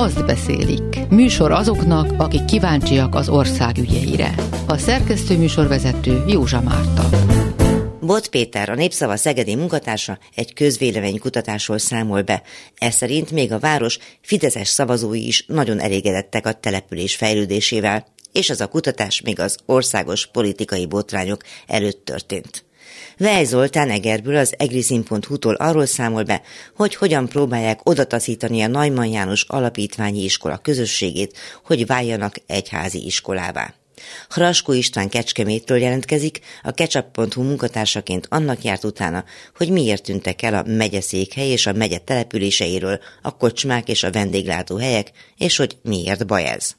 azt beszélik. Műsor azoknak, akik kíváncsiak az ország ügyeire. A szerkesztő műsorvezető Józsa Márta. Bot Péter, a Népszava Szegedi munkatársa egy közvéleménykutatásról számol be. Ez szerint még a város fideszes szavazói is nagyon elégedettek a település fejlődésével, és az a kutatás még az országos politikai botrányok előtt történt. Vej Zoltán Egerből az egrizin.hu-tól arról számol be, hogy hogyan próbálják odataszítani a Najman János Alapítványi Iskola közösségét, hogy váljanak egyházi iskolává. Hraskó István Kecskemétről jelentkezik, a ketchup.hu munkatársaként annak járt utána, hogy miért tűntek el a megyeszékhely és a megye településeiről a kocsmák és a vendéglátóhelyek, és hogy miért baj ez.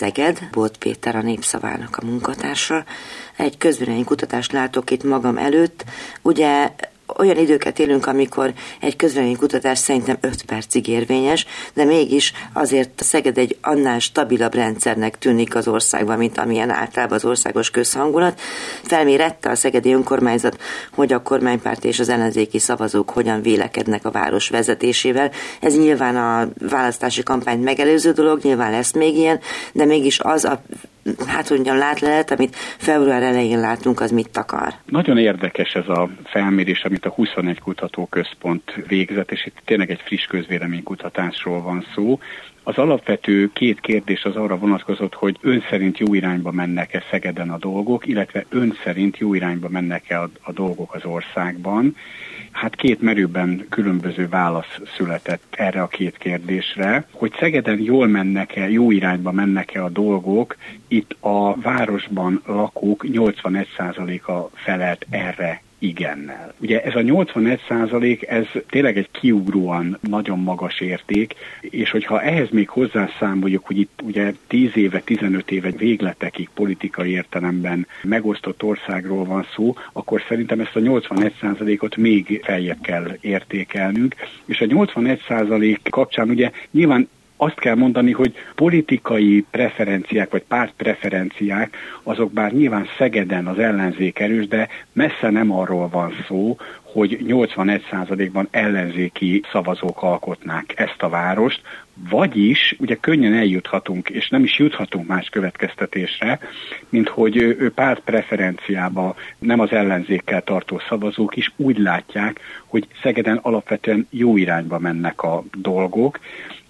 Szeged, Bolt Péter a Népszavának a munkatársa. Egy kutatást látok itt magam előtt. Ugye olyan időket élünk, amikor egy kutatás szerintem 5 percig érvényes, de mégis azért Szeged egy annál stabilabb rendszernek tűnik az országban, mint amilyen általában az országos közhangulat. Felmérette a szegedi önkormányzat, hogy a kormánypárt és az ellenzéki szavazók hogyan vélekednek a város vezetésével. Ez nyilván a választási kampányt megelőző dolog, nyilván lesz még ilyen, de mégis az a hát mondjam, látlelet, amit február elején látunk, az mit akar? Nagyon érdekes ez a felmérés, amit a 21 kutatóközpont végzett, és itt tényleg egy friss közvéleménykutatásról van szó. Az alapvető két kérdés az arra vonatkozott, hogy ön szerint jó irányba mennek-e Szegeden a dolgok, illetve ön szerint jó irányba mennek-e a, a dolgok az országban. Hát két merőben különböző válasz született erre a két kérdésre, hogy Szegeden jól mennek-e, jó irányba mennek-e a dolgok, itt a városban lakók 81%-a felelt erre igennel. Ugye ez a 81 százalék, ez tényleg egy kiugróan nagyon magas érték, és hogyha ehhez még hozzászámoljuk, hogy itt ugye 10 éve, 15 éve végletekig politikai értelemben megosztott országról van szó, akkor szerintem ezt a 81 százalékot még feljebb kell értékelnünk, és a 81 százalék kapcsán ugye nyilván azt kell mondani, hogy politikai preferenciák, vagy pártpreferenciák, azok bár nyilván Szegeden az ellenzék erős, de messze nem arról van szó, hogy 81%-ban ellenzéki szavazók alkotnák ezt a várost, vagyis ugye könnyen eljuthatunk, és nem is juthatunk más következtetésre, mint hogy ő párt preferenciába nem az ellenzékkel tartó szavazók is úgy látják, hogy Szegeden alapvetően jó irányba mennek a dolgok,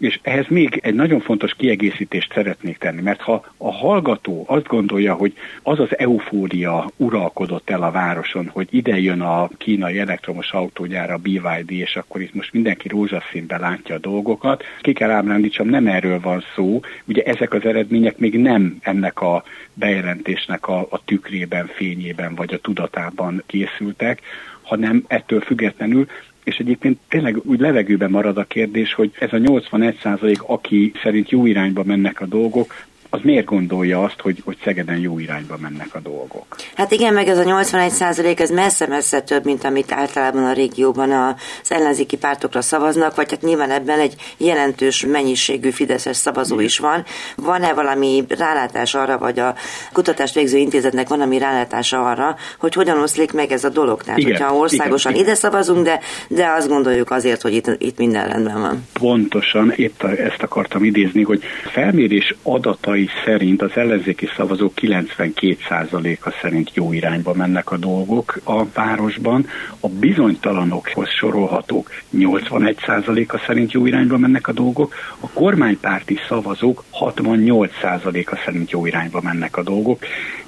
és ehhez még egy nagyon fontos kiegészítést szeretnék tenni, mert ha a hallgató azt gondolja, hogy az az eufória uralkodott el a városon, hogy ide jön a kínai elektromos autógyár, a BYD, és akkor itt most mindenki rózsaszínben látja a dolgokat, ki kell ábrándítsam, nem erről van szó, ugye ezek az eredmények még nem ennek a bejelentésnek a, a tükrében, fényében vagy a tudatában készültek, hanem ettől függetlenül és egyébként tényleg úgy levegőben marad a kérdés, hogy ez a 81 százalék, aki szerint jó irányba mennek a dolgok, az miért gondolja azt, hogy, hogy Szegeden jó irányba mennek a dolgok? Hát igen, meg ez a 81 százalék, ez messze-messze több, mint amit általában a régióban az ellenzéki pártokra szavaznak, vagy hát nyilván ebben egy jelentős mennyiségű fideszes szavazó is van. Van-e valami rálátás arra, vagy a kutatást végző intézetnek van ami rálátása arra, hogy hogyan oszlik meg ez a dolog? Tehát, igen, hogyha országosan igen, ide szavazunk, de, de azt gondoljuk azért, hogy itt, itt minden rendben van. Pontosan, épp ezt akartam idézni, hogy felmérés adatai számai szerint az ellenzéki szavazók 92%-a szerint jó irányba mennek a dolgok a városban, a bizonytalanokhoz sorolhatók 81%-a szerint jó irányba mennek a dolgok, a kormánypárti szavazók 68%-a szerint jó irányba mennek a dolgok,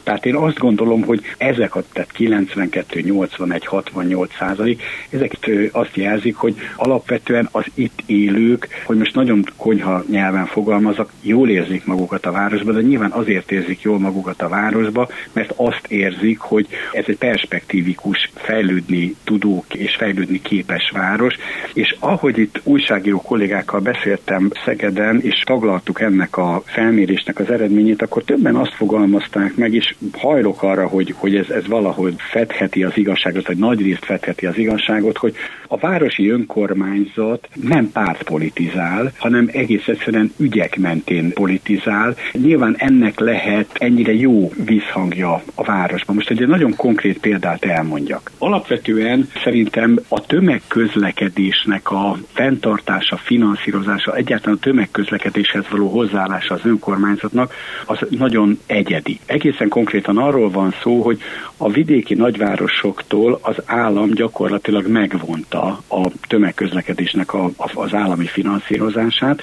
tehát én azt gondolom, hogy ezek a tehát 92, 81, 68 százalék, ezek azt jelzik, hogy alapvetően az itt élők, hogy most nagyon konyha nyelven fogalmazok, jól érzik magukat a városba, de nyilván azért érzik jól magukat a városba, mert azt érzik, hogy ez egy perspektívikus, fejlődni tudó és fejlődni képes város, és ahogy itt újságíró kollégákkal beszéltem Szegeden, és taglaltuk ennek a felmérésnek az eredményét, akkor többen azt fogalmazták meg, és hajlok arra, hogy, hogy ez, ez valahogy fedheti az igazságot, vagy nagy részt fedheti az igazságot, hogy a városi önkormányzat nem pártpolitizál, hanem egész egyszerűen ügyek mentén politizál. Nyilván ennek lehet ennyire jó visszhangja a városban. Most egy nagyon konkrét példát elmondjak. Alapvetően szerintem a tömegközlekedésnek a fenntartása, finanszírozása, egyáltalán a tömegközlekedéshez való hozzáállása az önkormányzatnak, az nagyon egyedi. Egészen konkrétan arról van szó, hogy a vidéki nagyvárosoktól az állam gyakorlatilag megvonta a tömegközlekedésnek a, az állami finanszírozását,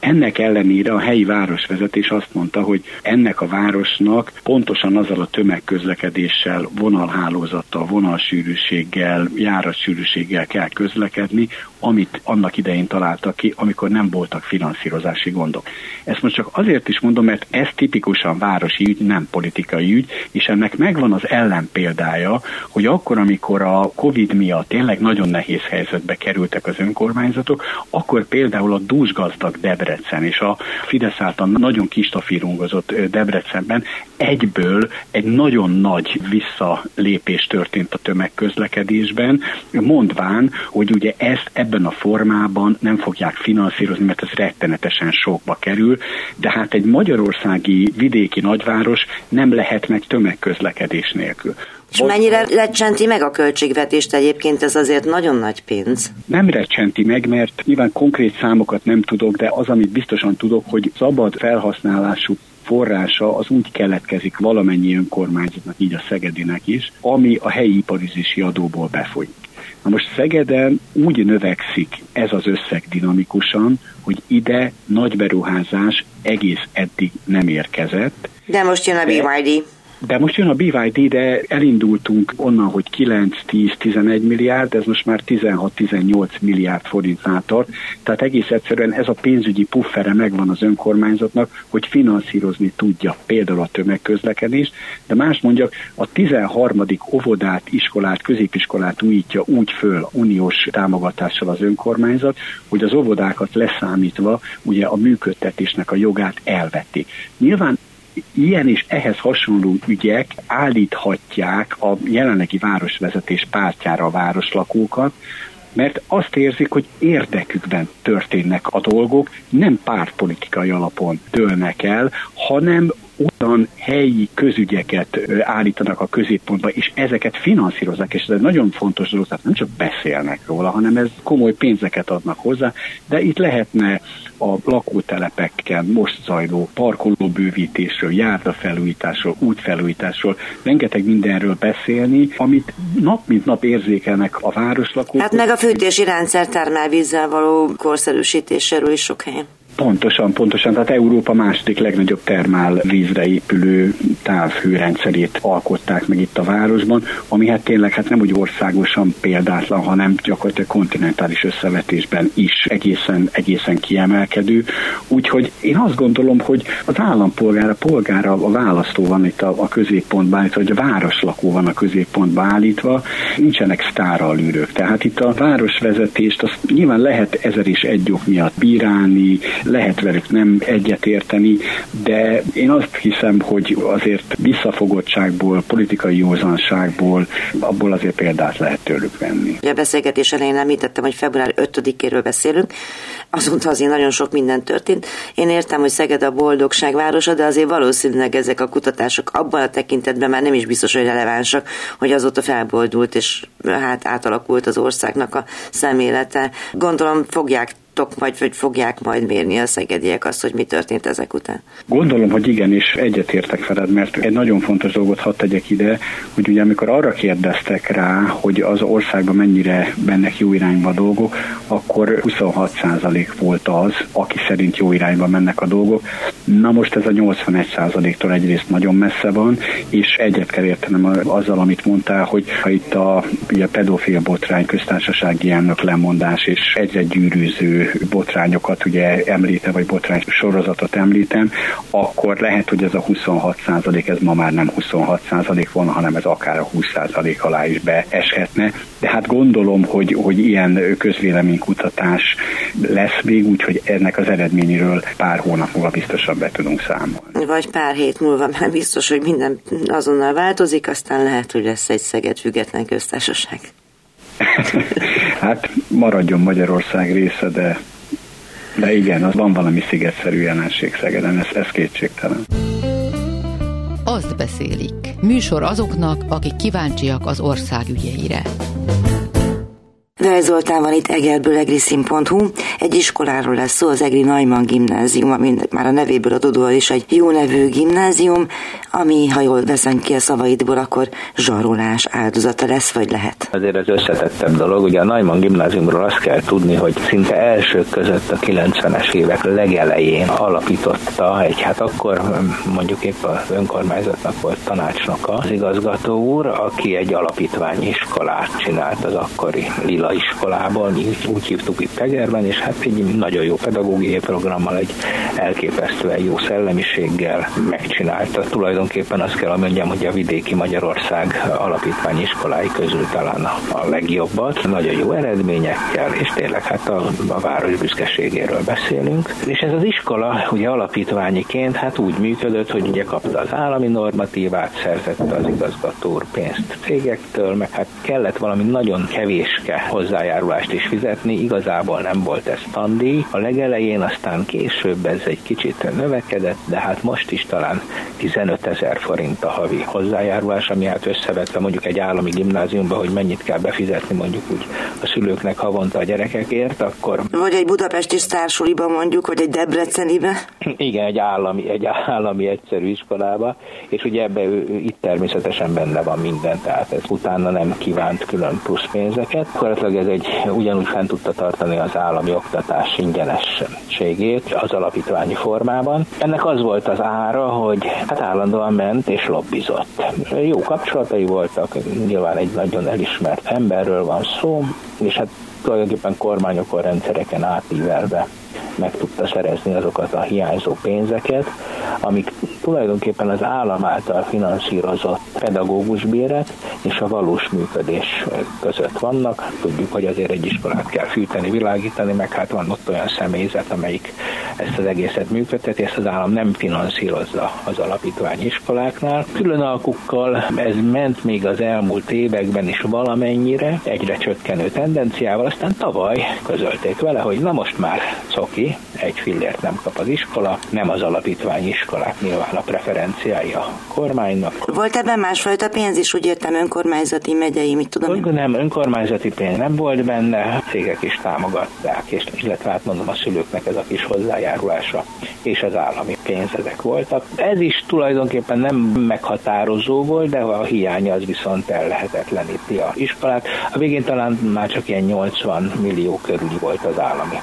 ennek ellenére a helyi városvezetés azt mondta, hogy ennek a városnak pontosan azzal a tömegközlekedéssel, vonalhálózattal, vonalsűrűséggel, járatsűrűséggel kell közlekedni, amit annak idején találtak ki, amikor nem voltak finanszírozási gondok. Ezt most csak azért is mondom, mert ez tipikusan városi ügy, nem politikai ügy, és ennek megvan az ellenpéldája, hogy akkor, amikor a Covid miatt tényleg nagyon nehéz helyzetbe kerültek az önkormányzatok, akkor például a dúsgazdag Debrecen és a Fidesz által nagyon kistafírungozott Debrecenben egyből egy nagyon nagy visszalépés történt a tömegközlekedésben, mondván, hogy ugye ezt ebben a formában nem fogják finanszírozni, mert ez rettenetesen sokba kerül, de hát egy magyarországi vidéki nagyváros nem lehet meg tömegközlekedés nélkül. És mennyire recsenti meg a költségvetést egyébként, ez azért nagyon nagy pénz? Nem recsenti meg, mert nyilván konkrét számokat nem tudok, de az, amit biztosan tudok, hogy szabad felhasználású forrása az úgy keletkezik valamennyi önkormányzatnak, így a Szegedinek is, ami a helyi iparizési adóból befolyik. Na most Szegeden úgy növekszik ez az összeg dinamikusan, hogy ide nagy beruházás egész eddig nem érkezett. De most jön a BYD. De most jön a BYD, de elindultunk onnan, hogy 9, 10, 11 milliárd, ez most már 16-18 milliárd forintnál tart. Tehát egész egyszerűen ez a pénzügyi puffere megvan az önkormányzatnak, hogy finanszírozni tudja például a tömegközlekedést, de más mondjak, a 13. óvodát, iskolát, középiskolát újítja úgy föl uniós támogatással az önkormányzat, hogy az óvodákat leszámítva ugye a működtetésnek a jogát elvették. Nyilván ilyen és ehhez hasonló ügyek állíthatják a jelenlegi városvezetés pártjára a városlakókat, mert azt érzik, hogy érdekükben történnek a dolgok, nem pártpolitikai alapon dőlnek el, hanem olyan helyi közügyeket állítanak a középpontba, és ezeket finanszírozzák, és ez egy nagyon fontos dolog, tehát nem csak beszélnek róla, hanem ez komoly pénzeket adnak hozzá, de itt lehetne a lakótelepekkel most zajló parkolóbővítésről, járdafelújításról, útfelújításról, rengeteg mindenről beszélni, amit nap mint nap érzékelnek a városlakók. Hát meg a fűtési rendszer termelvízzel való korszerűsítéséről is sok helyen. Pontosan, pontosan. Tehát Európa második legnagyobb termál vízre épülő távhőrendszerét alkották meg itt a városban, ami hát tényleg hát nem úgy országosan példátlan, hanem gyakorlatilag kontinentális összevetésben is egészen, egészen kiemelkedő. Úgyhogy én azt gondolom, hogy az állampolgára, polgára, a választó van itt a, a középpontban állítva, vagy a városlakó van a középpontban állítva, nincsenek sztáralűrök. Tehát itt a városvezetést azt nyilván lehet ezer és egy ok miatt bírálni, lehet velük nem egyetérteni, de én azt hiszem, hogy azért visszafogottságból, politikai józanságból, abból azért példát lehet tőlük venni. A beszélgetés elején említettem, hogy február 5-éről beszélünk, azóta azért nagyon sok minden történt. Én értem, hogy Szeged a boldogság városa, de azért valószínűleg ezek a kutatások abban a tekintetben már nem is biztos, hogy relevánsak, hogy azóta felboldult és hát átalakult az országnak a személete. Gondolom fogják tudtok majd, vagy fogják majd mérni a szegediek azt, hogy mi történt ezek után? Gondolom, hogy igen, és egyetértek veled, mert egy nagyon fontos dolgot hadd tegyek ide, hogy ugye amikor arra kérdeztek rá, hogy az országban mennyire mennek jó irányba a dolgok, akkor 26% volt az, aki szerint jó irányba mennek a dolgok. Na most ez a 81%-tól egyrészt nagyon messze van, és egyet kell értenem azzal, amit mondtál, hogy ha itt a ugye pedofil botrány köztársasági elnök lemondás és egyre gyűrűző botrányokat ugye említem, vagy botrány sorozatot említem, akkor lehet, hogy ez a 26 százalék, ez ma már nem 26 százalék volna, hanem ez akár a 20 százalék alá is beeshetne. De hát gondolom, hogy, hogy ilyen közvéleménykutatás lesz még, úgyhogy ennek az eredményéről pár hónap múlva biztosan be tudunk számolni. Vagy pár hét múlva, mert biztos, hogy minden azonnal változik, aztán lehet, hogy lesz egy Szeged független köztársaság. hát maradjon Magyarország része, de de igen, az van valami szigetszerű jelenség Szegeden, ez, ez kétségtelen. Azt beszélik. Műsor azoknak, akik kíváncsiak az ország ügyeire. Vel Zoltán van itt egerből Egy iskoláról lesz szó, az Egri Najman gimnázium, ami már a nevéből adódóan is egy jó nevű gimnázium, ami, ha jól veszem ki a szavaidból, akkor zsarolás áldozata lesz, vagy lehet? Azért az összetettebb dolog. Ugye a Najman gimnáziumról azt kell tudni, hogy szinte elsők között a 90-es évek legelején alapította egy, hát akkor mondjuk épp az önkormányzatnak volt tanácsnoka, az igazgató úr, aki egy alapítványiskolát csinált az akkori Lila iskolában, úgy hívtuk itt Tegerben, és hát egy nagyon jó pedagógiai programmal, egy elképesztően jó szellemiséggel megcsinálta. Tulajdonképpen azt kell mondjam, hogy a vidéki Magyarország alapítvány iskolái közül talán a legjobbat, nagyon jó eredményekkel, és tényleg hát a, a város büszkeségéről beszélünk. És ez az iskola ugye alapítványiként hát úgy működött, hogy ugye kapta az állami normatívát, szerzette az igazgató pénzt cégektől, meg hát kellett valami nagyon kevéske hozzájárulást is fizetni, igazából nem volt ez tandíj. A legelején, aztán később ez egy kicsit növekedett, de hát most is talán 15 ezer forint a havi hozzájárulás, ami hát összevetve mondjuk egy állami gimnáziumban, hogy mennyit kell befizetni mondjuk úgy a szülőknek havonta a gyerekekért, akkor... Vagy egy budapesti sztársuliba mondjuk, vagy egy debrecenibe? Igen, egy állami, egy állami egyszerű iskolába, és ugye ebbe itt természetesen benne van minden, tehát ez utána nem kívánt külön plusz pénzeket. Akkor gyakorlatilag ez egy ugyanúgy fent tudta tartani az állami oktatás ingyenességét az alapítványi formában. Ennek az volt az ára, hogy hát állandóan ment és lobbizott. Jó kapcsolatai voltak, nyilván egy nagyon elismert emberről van szó, és hát tulajdonképpen kormányokon, rendszereken átívelve meg tudta szerezni azokat a hiányzó pénzeket, amik tulajdonképpen az állam által finanszírozott pedagógusbérek és a valós működés között vannak. Tudjuk, hogy azért egy iskolát kell fűteni, világítani, meg hát van ott olyan személyzet, amelyik ezt az egészet működteti, ezt az állam nem finanszírozza az alapítvány iskoláknál. Külön alkukkal ez ment még az elmúlt években is valamennyire, egyre csökkenő tendenciával, aztán tavaly közölték vele, hogy na most már coki, egy fillért nem kap az iskola, nem az alapítvány iskolák nyilván a preferenciái a kormánynak. Volt ebben másfajta pénz is, úgy értem önkormányzati, megyei, mit tudom én? Nem, önkormányzati pénz nem volt benne, cégek is támogatták, és illetve hát mondom a szülőknek ez a kis hozzájárulása, és az állami pénz ezek voltak. Ez is tulajdonképpen nem meghatározó volt, de a hiánya az viszont ellehetetleníti a iskolát. A végén talán már csak ilyen 80 millió körül volt az állami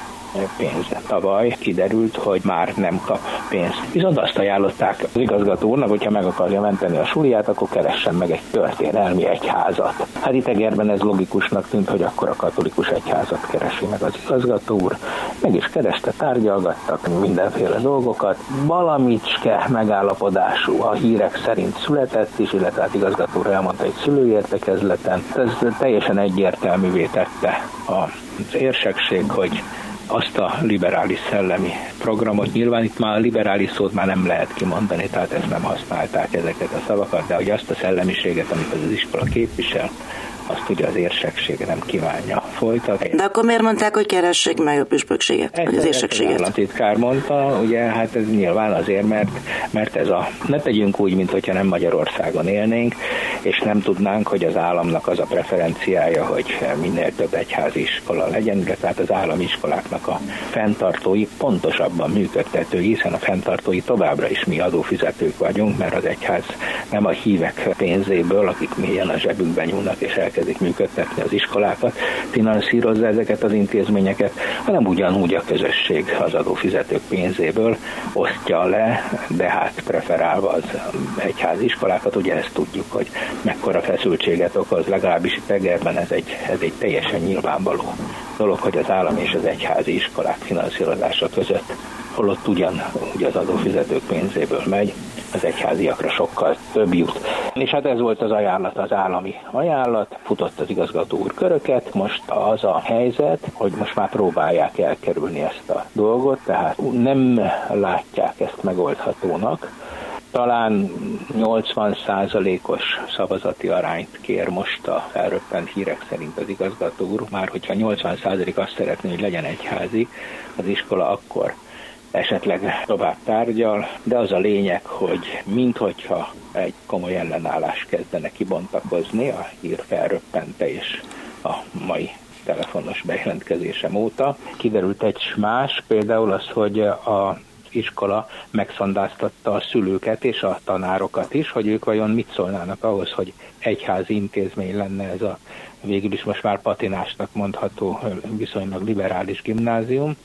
pénze. Tavaly kiderült, hogy már nem kap pénzt. Viszont azt ajánlották az igazgató úrnak, hogyha meg akarja menteni a suliát, akkor keressen meg egy történelmi egyházat. Hát itt Egerben ez logikusnak tűnt, hogy akkor a katolikus egyházat keresi meg az igazgató úr. Meg is kereste, tárgyalgattak mindenféle dolgokat. Valamicske megállapodású a hírek szerint született is, illetve hát igazgató úr elmondta egy szülőértekezleten. Ez teljesen egyértelművé tette az érsekség, hogy azt a liberális szellemi programot. Nyilván itt már a liberális szót már nem lehet kimondani, tehát ezt nem használták ezeket a szavakat, de hogy azt a szellemiséget, amit az iskola képvisel, azt ugye az érsekség nem kívánja folytatni. De akkor miért mondták, hogy keressék meg a püspökséget, vagy az érsekséget? Az államtitkár mondta, ugye hát ez nyilván azért, mert, mert ez a, ne tegyünk úgy, mint hogyha nem Magyarországon élnénk, és nem tudnánk, hogy az államnak az a preferenciája, hogy minél több egyházi iskola legyen, de tehát az állami iskoláknak a fenntartói pontosabban működtetői, hiszen a fenntartói továbbra is mi adófizetők vagyunk, mert az egyház nem a hívek pénzéből, akik mélyen a zsebükben nyúlnak és el elkezdik működtetni az iskolákat, finanszírozza ezeket az intézményeket, hanem ugyanúgy a közösség az adófizetők pénzéből osztja le, de hát preferálva az egyházi iskolákat, ugye ezt tudjuk, hogy mekkora feszültséget okoz, legalábbis itt Egerben ez egy, ez egy teljesen nyilvánvaló dolog, hogy az állam és az egyházi iskolák finanszírozása között holott ugyan ugye az adófizetők pénzéből megy, az egyháziakra sokkal több jut. És hát ez volt az ajánlat, az állami ajánlat, futott az igazgató úr köröket, most az a helyzet, hogy most már próbálják elkerülni ezt a dolgot, tehát nem látják ezt megoldhatónak, talán 80%-os szavazati arányt kér most a felröppent hírek szerint az igazgató úr, már hogyha 80% azt szeretné, hogy legyen egyházi az iskola, akkor esetleg tovább tárgyal, de az a lényeg, hogy minthogyha egy komoly ellenállás kezdene kibontakozni a hír felröppente és a mai telefonos bejelentkezésem óta. Kiderült egy más, például az, hogy a iskola megszondáztatta a szülőket és a tanárokat is, hogy ők vajon mit szólnának ahhoz, hogy egyházi intézmény lenne ez a végül is most már patinásnak mondható viszonylag liberális gimnázium.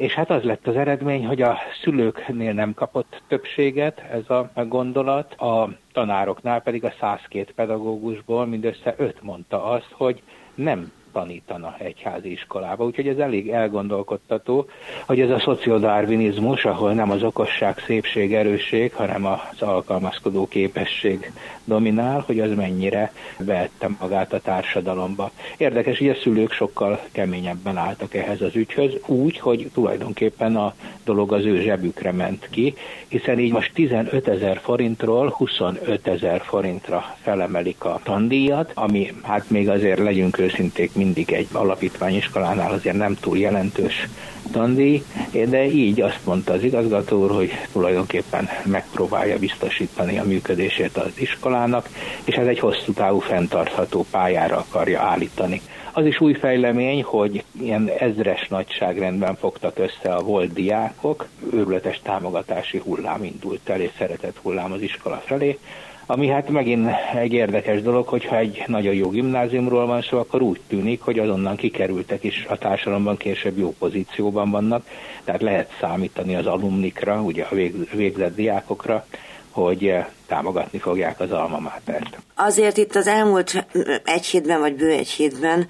És hát az lett az eredmény, hogy a szülőknél nem kapott többséget ez a gondolat, a tanároknál pedig a 102 pedagógusból mindössze 5 mondta azt, hogy nem tanítana egyházi iskolába. Úgyhogy ez elég elgondolkodtató, hogy ez a szociodarvinizmus, ahol nem az okosság, szépség, erősség, hanem az alkalmazkodó képesség dominál, hogy az mennyire vette magát a társadalomba. Érdekes, hogy a szülők sokkal keményebben álltak ehhez az ügyhöz, úgy, hogy tulajdonképpen a dolog az ő zsebükre ment ki, hiszen így most 15 ezer forintról 25 ezer forintra felemelik a tandíjat, ami hát még azért legyünk őszinték, mindig egy alapítványiskolánál azért nem túl jelentős tandíj, de így azt mondta az igazgató úr, hogy tulajdonképpen megpróbálja biztosítani a működését az iskolának, és ez egy hosszú távú fenntartható pályára akarja állítani. Az is új fejlemény, hogy ilyen ezres nagyságrendben fogtak össze a volt diákok, őrületes támogatási hullám indult el, és szeretett hullám az iskola felé, ami hát megint egy érdekes dolog, hogyha egy nagyon jó gimnáziumról van szó, akkor úgy tűnik, hogy azonnan kikerültek is a társadalomban később jó pozícióban vannak, tehát lehet számítani az alumnikra, ugye a végzett diákokra, hogy eh, támogatni fogják az alma mátert. Azért itt az elmúlt egy hétben, vagy bő egy hétben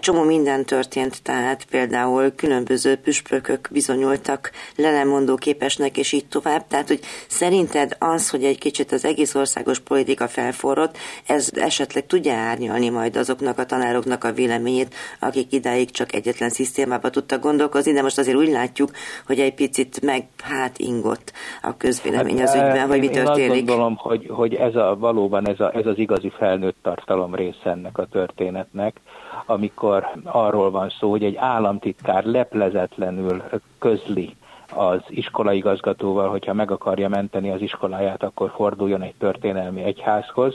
Csomó minden történt, tehát például különböző püspökök bizonyultak lelemondó képesnek, és így tovább. Tehát, hogy szerinted az, hogy egy kicsit az egész országos politika felforrott, ez esetleg tudja árnyalni majd azoknak a tanároknak a véleményét, akik idáig csak egyetlen szisztémába tudtak gondolkozni, de most azért úgy látjuk, hogy egy picit meg hát ingott a közvélemény az hát, ügyben, hogy mi történik. Én azt gondolom, hogy, hogy ez a, valóban ez, a, ez az igazi felnőtt tartalom része ennek a történetnek, amikor arról van szó, hogy egy államtitkár leplezetlenül közli az iskolaigazgatóval, hogyha meg akarja menteni az iskoláját, akkor forduljon egy történelmi egyházhoz.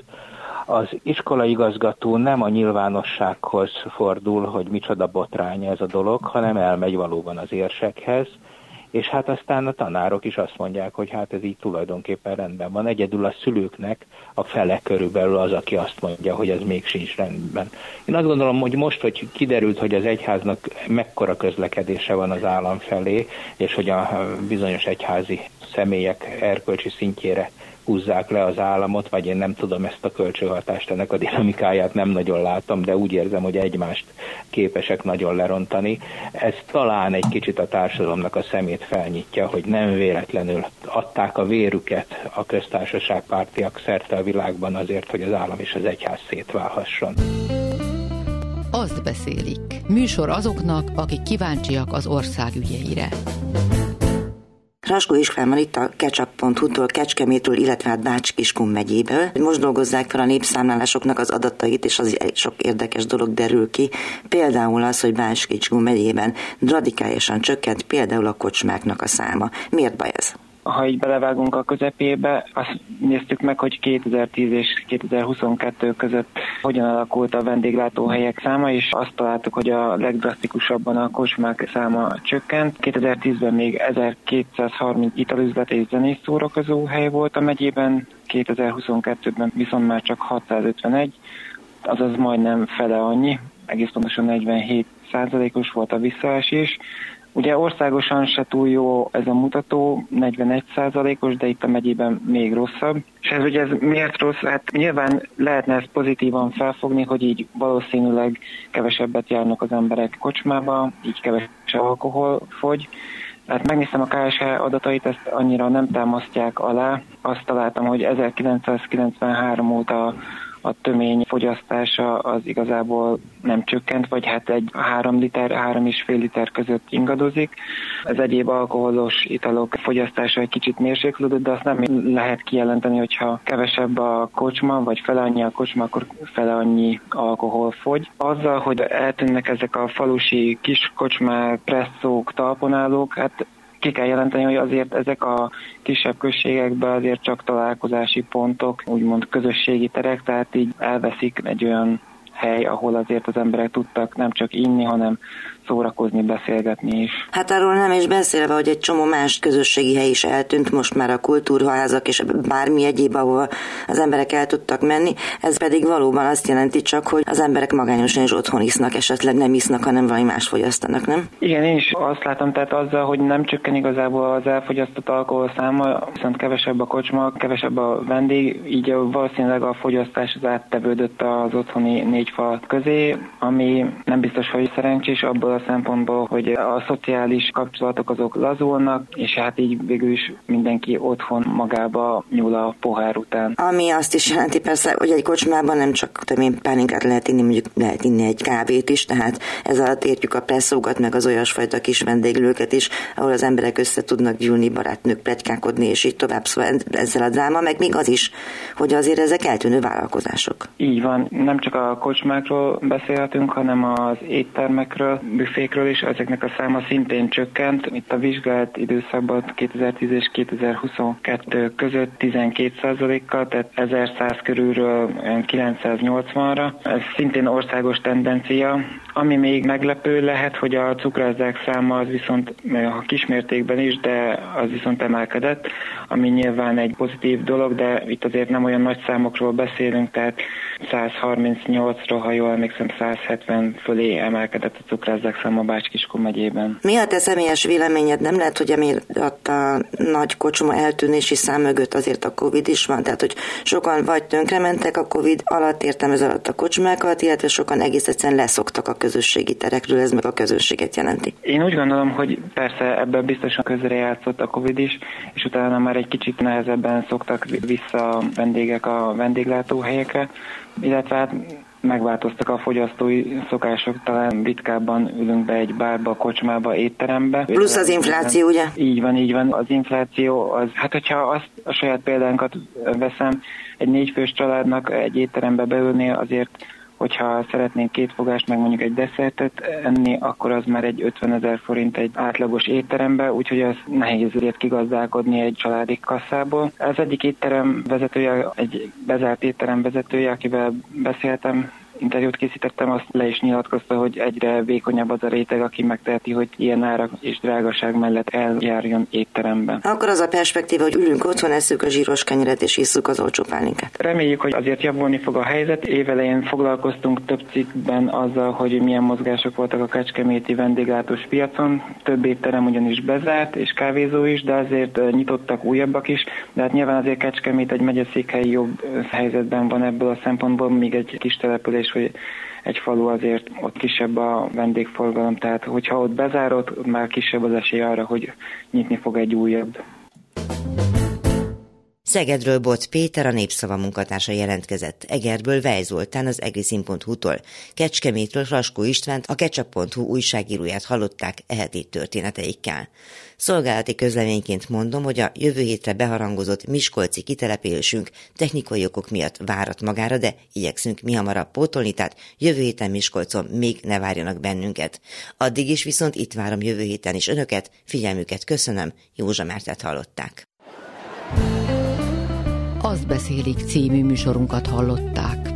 Az iskolaigazgató nem a nyilvánossághoz fordul, hogy micsoda botrány ez a dolog, hanem elmegy valóban az érsekhez, és hát aztán a tanárok is azt mondják, hogy hát ez így tulajdonképpen rendben van. Egyedül a szülőknek a fele körülbelül az, aki azt mondja, hogy ez még sincs rendben. Én azt gondolom, hogy most, hogy kiderült, hogy az egyháznak mekkora közlekedése van az állam felé, és hogy a bizonyos egyházi személyek erkölcsi szintjére húzzák le az államot, vagy én nem tudom ezt a kölcsönhatást, ennek a dinamikáját nem nagyon látom, de úgy érzem, hogy egymást képesek nagyon lerontani. Ez talán egy kicsit a társadalomnak a szemét felnyitja, hogy nem véletlenül adták a vérüket a köztársaság pártiak szerte a világban azért, hogy az állam és az egyház szétválhasson. Azt beszélik. Műsor azoknak, akik kíváncsiak az ország ügyeire. Raskó István itt a ketchup.hu-tól, Kecskemétől, illetve hát Bács-Kiskun megyéből. Most dolgozzák fel a népszámlálásoknak az adatait, és az sok érdekes dolog derül ki. Például az, hogy Bács-Kiskun megyében radikálisan csökkent például a kocsmáknak a száma. Miért baj ez? Ha így belevágunk a közepébe, azt néztük meg, hogy 2010 és 2022 között hogyan alakult a vendéglátóhelyek száma, és azt találtuk, hogy a legdrasztikusabban a kocsmák száma csökkent. 2010-ben még 1230 italüzlet és zenés szórakozó hely volt a megyében, 2022-ben viszont már csak 651, azaz majdnem fele annyi, egész pontosan 47 százalékos volt a visszaesés. Ugye országosan se túl jó ez a mutató, 41 százalékos, de itt a megyében még rosszabb. És ez ugye ez miért rossz? Hát nyilván lehetne ezt pozitívan felfogni, hogy így valószínűleg kevesebbet járnak az emberek kocsmába, így kevesebb alkohol fogy. Hát megnéztem a KSH adatait, ezt annyira nem támasztják alá. Azt találtam, hogy 1993 óta a tömény fogyasztása az igazából nem csökkent, vagy hát egy három liter, három és fél liter között ingadozik. Az egyéb alkoholos italok fogyasztása egy kicsit mérséklődött, de azt nem lehet kijelenteni, hogyha kevesebb a kocsma, vagy fele annyi a kocsma, akkor fele annyi alkohol fogy. Azzal, hogy eltűnnek ezek a falusi kis kocsmák, presszók, talponálók, hát ki kell jelenteni, hogy azért ezek a kisebb községekben azért csak találkozási pontok, úgymond közösségi terek, tehát így elveszik egy olyan hely, ahol azért az emberek tudtak nem csak inni, hanem szórakozni, beszélgetni is. Hát arról nem is beszélve, hogy egy csomó más közösségi hely is eltűnt, most már a kultúrházak és bármi egyéb, ahol az emberek el tudtak menni, ez pedig valóban azt jelenti csak, hogy az emberek magányosan is otthon isznak, esetleg nem isznak, hanem valami más fogyasztanak, nem? Igen, én is azt látom, tehát azzal, hogy nem csökken igazából az elfogyasztott alkohol száma, viszont kevesebb a kocsma, kevesebb a vendég, így valószínűleg a fogyasztás az áttevődött az otthoni négy fal közé, ami nem biztos, hogy szerencsés abból a szempontból, hogy a szociális kapcsolatok azok lazulnak, és hát így végül is mindenki otthon magába nyúl a pohár után. Ami azt is jelenti persze, hogy egy kocsmában nem csak tömény pálinkát lehet inni, mondjuk lehet inni egy kávét is, tehát ez alatt értjük a presszókat, meg az olyasfajta kis vendéglőket is, ahol az emberek össze tudnak gyűlni, barátnők pletykálkodni, és így tovább. Szóval ezzel a dráma, meg még az is, hogy azért ezek eltűnő vállalkozások. Így van, nem csak a kocsmákról beszélhetünk, hanem az éttermekről, büfékről is, ezeknek a száma szintén csökkent. Itt a vizsgált időszakban 2010 és 2022 között 12%-kal, tehát 1100 körülről 980-ra. Ez szintén országos tendencia. Ami még meglepő lehet, hogy a cukrázzák száma az viszont a kismértékben is, de az viszont emelkedett, ami nyilván egy pozitív dolog, de itt azért nem olyan nagy számokról beszélünk, tehát 138-ról, ha jól emlékszem, 170 fölé emelkedett a cukrázzák száma Bács-Kiskun megyében. Mi a te személyes véleményed? Nem lehet, hogy emiatt a nagy kocsma eltűnési szám mögött azért a Covid is van? Tehát, hogy sokan vagy tönkrementek a Covid alatt, értem ez alatt a kocsmákat, illetve sokan egész egyszerűen leszoktak a közösségi terekről, ez meg a közösséget jelenti. Én úgy gondolom, hogy persze ebben biztosan közre játszott a Covid is, és utána már egy kicsit nehezebben szoktak vissza a vendégek a vendéglátóhelyekre, illetve hát megváltoztak a fogyasztói szokások, talán ritkábban ülünk be egy bárba, kocsmába, étterembe. Plusz az infláció, ugye? Így van, így van. Az infláció, az, hát hogyha azt a saját példánkat veszem, egy négyfős családnak egy étterembe beülni azért hogyha szeretnénk két fogást, meg mondjuk egy desszertet enni, akkor az már egy 50 ezer forint egy átlagos étterembe, úgyhogy az nehéz azért kigazdálkodni egy családi kasszából. Az egyik étterem vezetője, egy bezárt étterem vezetője, akivel beszéltem, interjút készítettem, azt le is nyilatkozta, hogy egyre vékonyabb az a réteg, aki megteheti, hogy ilyen árak és drágaság mellett eljárjon étteremben. Akkor az a perspektíva, hogy ülünk otthon, eszük a zsíros kenyeret és isszuk az olcsó pálinkát. Reméljük, hogy azért javulni fog a helyzet. Évelején foglalkoztunk több cikkben azzal, hogy milyen mozgások voltak a kecskeméti vendéglátós piacon. Több étterem ugyanis bezárt, és kávézó is, de azért nyitottak újabbak is. De hát nyilván azért Kecskemét egy megyeszékhely jobb helyzetben van ebből a szempontból, még egy kis település hogy egy falu azért ott kisebb a vendégforgalom, tehát hogyha ott bezárod, már kisebb az esély arra, hogy nyitni fog egy újabb. Szegedről Bot Péter, a Népszava munkatársa jelentkezett, Egerből Vej Zoltán az egriszin.hu-tól, Kecskemétről Raskó Istvánt, a Ketchup.hu újságíróját hallották eheti történeteikkel. Szolgálati közleményként mondom, hogy a jövő hétre beharangozott Miskolci kitelepülésünk technikai okok miatt várat magára, de igyekszünk mi hamarabb pótolni, tehát jövő héten Miskolcon még ne várjanak bennünket. Addig is viszont itt várom jövő héten is önöket, figyelmüket köszönöm, Józsa Mártát hallották. Azt beszélik című műsorunkat hallották.